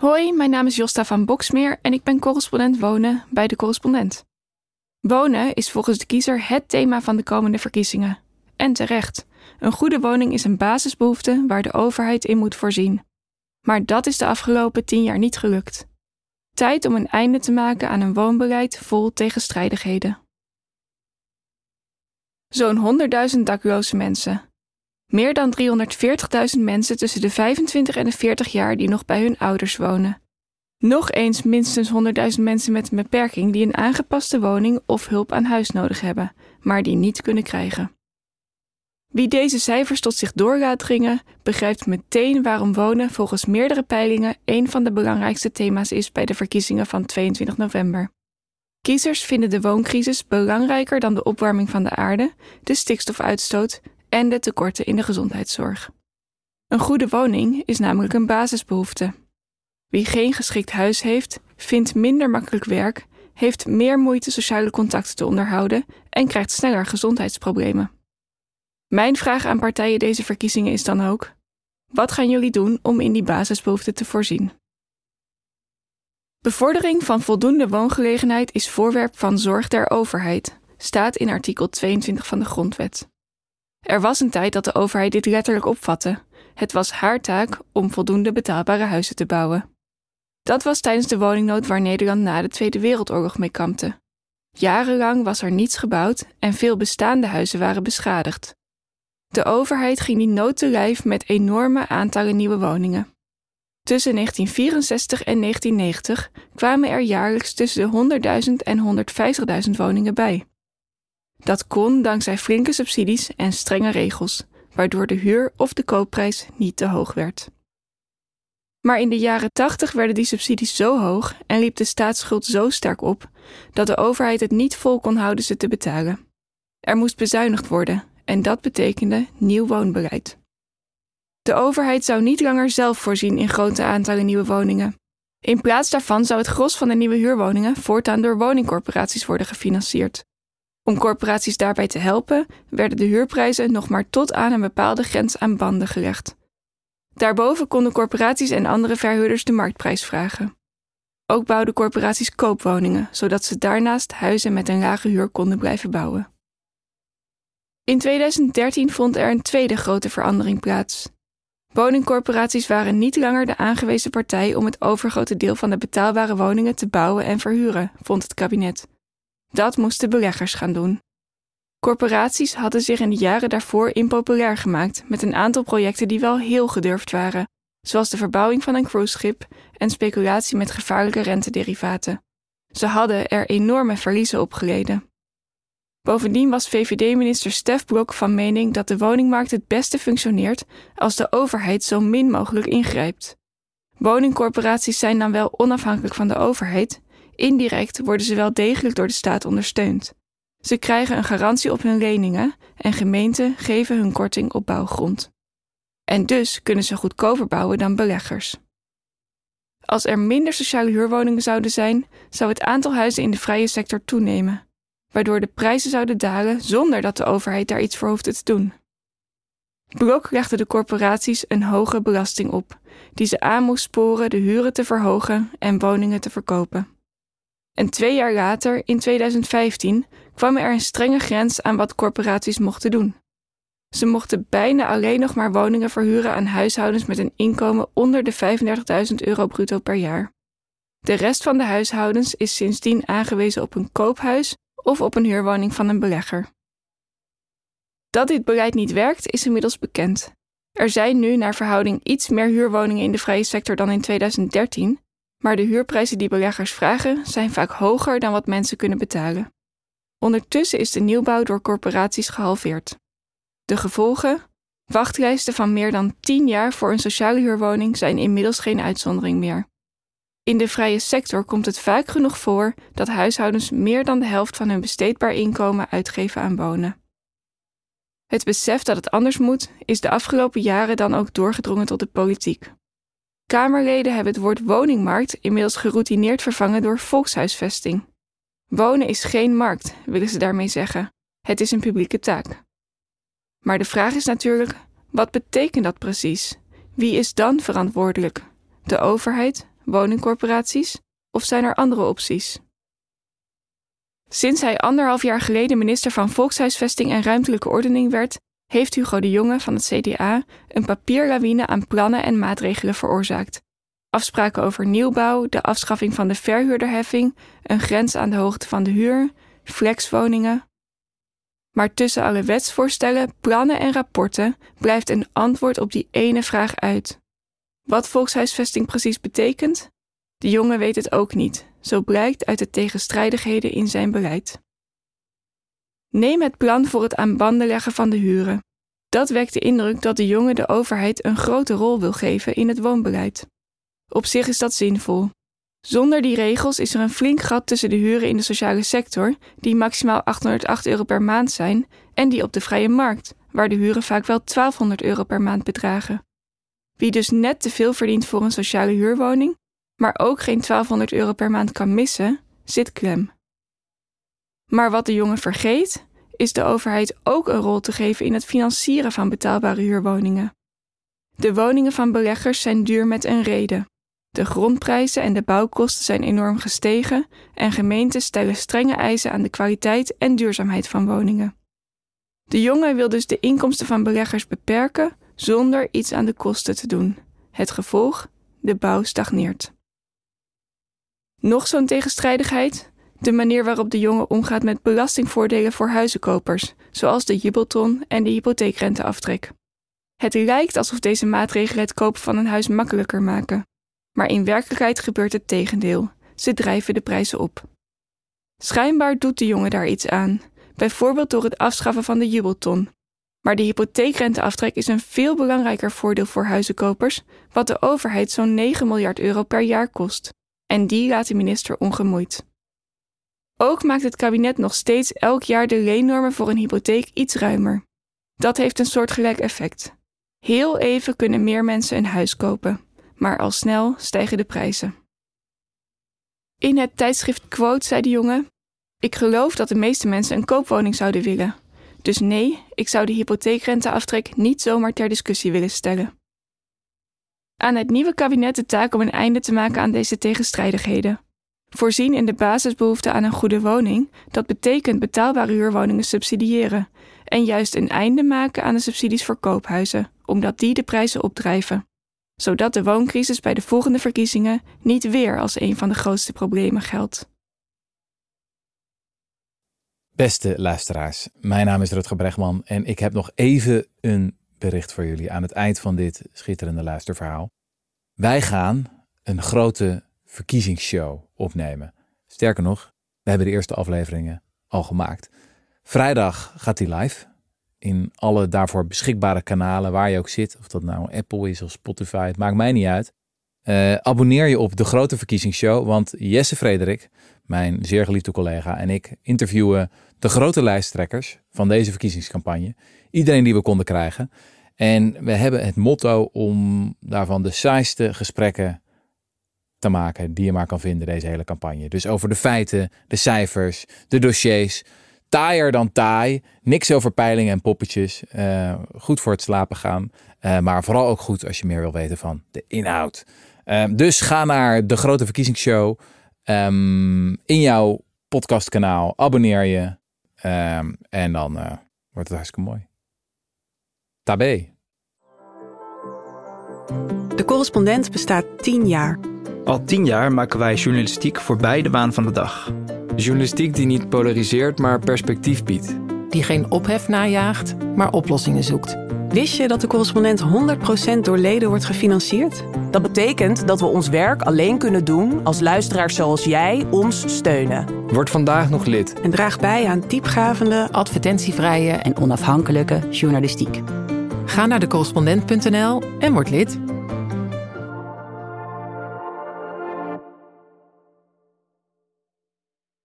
Hoi, mijn naam is Josta van Boksmeer en ik ben correspondent wonen bij de correspondent. Wonen is volgens de kiezer het thema van de komende verkiezingen. En terecht. Een goede woning is een basisbehoefte waar de overheid in moet voorzien. Maar dat is de afgelopen tien jaar niet gelukt. Tijd om een einde te maken aan een woonbeleid vol tegenstrijdigheden. Zo'n 100.000 dakloze mensen. Meer dan 340.000 mensen tussen de 25 en de 40 jaar die nog bij hun ouders wonen. Nog eens minstens 100.000 mensen met een beperking die een aangepaste woning of hulp aan huis nodig hebben, maar die niet kunnen krijgen. Wie deze cijfers tot zich door laat dringen, begrijpt meteen waarom wonen volgens meerdere peilingen een van de belangrijkste thema's is bij de verkiezingen van 22 november. Kiezers vinden de wooncrisis belangrijker dan de opwarming van de aarde, de stikstofuitstoot en de tekorten in de gezondheidszorg. Een goede woning is namelijk een basisbehoefte. Wie geen geschikt huis heeft, vindt minder makkelijk werk, heeft meer moeite sociale contacten te onderhouden en krijgt sneller gezondheidsproblemen. Mijn vraag aan partijen deze verkiezingen is dan ook: wat gaan jullie doen om in die basisbehoeften te voorzien? Bevordering van voldoende woongelegenheid is voorwerp van zorg der overheid, staat in artikel 22 van de Grondwet. Er was een tijd dat de overheid dit letterlijk opvatte. Het was haar taak om voldoende betaalbare huizen te bouwen. Dat was tijdens de woningnood waar Nederland na de Tweede Wereldoorlog mee kampte. Jarenlang was er niets gebouwd en veel bestaande huizen waren beschadigd. De overheid ging die nood te lijf met enorme aantallen nieuwe woningen. Tussen 1964 en 1990 kwamen er jaarlijks tussen de 100.000 en 150.000 woningen bij. Dat kon dankzij flinke subsidies en strenge regels, waardoor de huur of de koopprijs niet te hoog werd. Maar in de jaren 80 werden die subsidies zo hoog en liep de staatsschuld zo sterk op dat de overheid het niet vol kon houden ze te betalen. Er moest bezuinigd worden en dat betekende nieuw woonbeleid. De overheid zou niet langer zelf voorzien in grote aantallen nieuwe woningen. In plaats daarvan zou het gros van de nieuwe huurwoningen voortaan door woningcorporaties worden gefinancierd. Om corporaties daarbij te helpen, werden de huurprijzen nog maar tot aan een bepaalde grens aan banden gelegd. Daarboven konden corporaties en andere verhuurders de marktprijs vragen. Ook bouwden corporaties koopwoningen, zodat ze daarnaast huizen met een lage huur konden blijven bouwen. In 2013 vond er een tweede grote verandering plaats. Woningcorporaties waren niet langer de aangewezen partij om het overgrote deel van de betaalbare woningen te bouwen en verhuren, vond het kabinet. Dat moesten beleggers gaan doen. Corporaties hadden zich in de jaren daarvoor impopulair gemaakt met een aantal projecten die wel heel gedurfd waren, zoals de verbouwing van een cruiseschip en speculatie met gevaarlijke rentederivaten. Ze hadden er enorme verliezen opgeleden. Bovendien was VVD-minister Stef Blok van mening dat de woningmarkt het beste functioneert als de overheid zo min mogelijk ingrijpt. Woningcorporaties zijn dan wel onafhankelijk van de overheid, indirect worden ze wel degelijk door de staat ondersteund. Ze krijgen een garantie op hun leningen en gemeenten geven hun korting op bouwgrond. En dus kunnen ze goedkoper bouwen dan beleggers. Als er minder sociale huurwoningen zouden zijn, zou het aantal huizen in de vrije sector toenemen waardoor de prijzen zouden dalen zonder dat de overheid daar iets voor hoefde te doen. Blok legde de corporaties een hoge belasting op, die ze aan moest sporen de huren te verhogen en woningen te verkopen. En twee jaar later, in 2015, kwam er een strenge grens aan wat corporaties mochten doen. Ze mochten bijna alleen nog maar woningen verhuren aan huishoudens met een inkomen onder de 35.000 euro bruto per jaar. De rest van de huishoudens is sindsdien aangewezen op een koophuis of op een huurwoning van een belegger. Dat dit beleid niet werkt, is inmiddels bekend. Er zijn nu naar verhouding iets meer huurwoningen in de vrije sector dan in 2013, maar de huurprijzen die beleggers vragen zijn vaak hoger dan wat mensen kunnen betalen. Ondertussen is de nieuwbouw door corporaties gehalveerd. De gevolgen? Wachtlijsten van meer dan 10 jaar voor een sociale huurwoning zijn inmiddels geen uitzondering meer. In de vrije sector komt het vaak genoeg voor dat huishoudens meer dan de helft van hun besteedbaar inkomen uitgeven aan wonen. Het besef dat het anders moet, is de afgelopen jaren dan ook doorgedrongen tot de politiek. Kamerleden hebben het woord woningmarkt inmiddels geroutineerd vervangen door volkshuisvesting. Wonen is geen markt, willen ze daarmee zeggen. Het is een publieke taak. Maar de vraag is natuurlijk: wat betekent dat precies? Wie is dan verantwoordelijk? De overheid woningcorporaties of zijn er andere opties? Sinds hij anderhalf jaar geleden minister van Volkshuisvesting en Ruimtelijke Ordening werd, heeft Hugo de Jonge van het CDA een papierlawine aan plannen en maatregelen veroorzaakt. Afspraken over nieuwbouw, de afschaffing van de verhuurderheffing, een grens aan de hoogte van de huur, flexwoningen. Maar tussen alle wetsvoorstellen, plannen en rapporten blijft een antwoord op die ene vraag uit. Wat volkshuisvesting precies betekent? De jongen weet het ook niet, zo blijkt uit de tegenstrijdigheden in zijn beleid. Neem het plan voor het aan banden leggen van de huren. Dat wekt de indruk dat de jongen de overheid een grote rol wil geven in het woonbeleid. Op zich is dat zinvol. Zonder die regels is er een flink gat tussen de huren in de sociale sector, die maximaal 808 euro per maand zijn, en die op de vrije markt, waar de huren vaak wel 1200 euro per maand bedragen. Wie dus net te veel verdient voor een sociale huurwoning, maar ook geen 1200 euro per maand kan missen, zit klem. Maar wat de jongen vergeet, is de overheid ook een rol te geven in het financieren van betaalbare huurwoningen. De woningen van beleggers zijn duur met een reden. De grondprijzen en de bouwkosten zijn enorm gestegen en gemeenten stellen strenge eisen aan de kwaliteit en duurzaamheid van woningen. De jongen wil dus de inkomsten van beleggers beperken zonder iets aan de kosten te doen. Het gevolg: de bouw stagneert. Nog zo'n tegenstrijdigheid? De manier waarop de jongen omgaat met belastingvoordelen voor huizenkopers, zoals de jibbelton en de hypotheekrenteaftrek. Het lijkt alsof deze maatregelen het kopen van een huis makkelijker maken. Maar in werkelijkheid gebeurt het tegendeel. Ze drijven de prijzen op. Schijnbaar doet de jongen daar iets aan, bijvoorbeeld door het afschaffen van de jubelton. Maar de hypotheekrenteaftrek is een veel belangrijker voordeel voor huizenkopers, wat de overheid zo'n 9 miljard euro per jaar kost. En die laat de minister ongemoeid. Ook maakt het kabinet nog steeds elk jaar de leennormen voor een hypotheek iets ruimer. Dat heeft een soortgelijk effect. Heel even kunnen meer mensen een huis kopen maar al snel stijgen de prijzen. In het tijdschrift Quote zei de jongen: Ik geloof dat de meeste mensen een koopwoning zouden willen. Dus nee, ik zou de hypotheekrenteaftrek niet zomaar ter discussie willen stellen. Aan het nieuwe kabinet de taak om een einde te maken aan deze tegenstrijdigheden. Voorzien in de basisbehoefte aan een goede woning, dat betekent betaalbare huurwoningen subsidiëren, en juist een einde maken aan de subsidies voor koophuizen, omdat die de prijzen opdrijven zodat de wooncrisis bij de volgende verkiezingen niet weer als een van de grootste problemen geldt. Beste luisteraars, mijn naam is Rutger Bregman en ik heb nog even een bericht voor jullie aan het eind van dit schitterende luisterverhaal. Wij gaan een grote verkiezingsshow opnemen. Sterker nog, we hebben de eerste afleveringen al gemaakt. Vrijdag gaat die live in alle daarvoor beschikbare kanalen waar je ook zit. Of dat nou Apple is of Spotify, het maakt mij niet uit. Uh, abonneer je op de grote verkiezingsshow, want Jesse Frederik, mijn zeer geliefde collega, en ik interviewen de grote lijsttrekkers van deze verkiezingscampagne. Iedereen die we konden krijgen. En we hebben het motto om daarvan de saaiste gesprekken te maken die je maar kan vinden deze hele campagne. Dus over de feiten, de cijfers, de dossiers, taaier dan taai. Niks over peilingen en poppetjes. Uh, goed voor het slapen gaan. Uh, maar vooral ook goed als je meer wil weten van de inhoud. Uh, dus ga naar de grote verkiezingsshow. Um, in jouw podcastkanaal. Abonneer je. Um, en dan wordt het hartstikke mooi. Tabé. De correspondent bestaat tien jaar. Al tien jaar maken wij journalistiek voor beide baan van de dag. Journalistiek die niet polariseert, maar perspectief biedt. Die geen ophef najaagt, maar oplossingen zoekt. Wist je dat de correspondent 100% door leden wordt gefinancierd? Dat betekent dat we ons werk alleen kunnen doen als luisteraars zoals jij ons steunen. Word vandaag nog lid. En draag bij aan diepgravende, advertentievrije en onafhankelijke journalistiek. Ga naar decorrespondent.nl en word lid.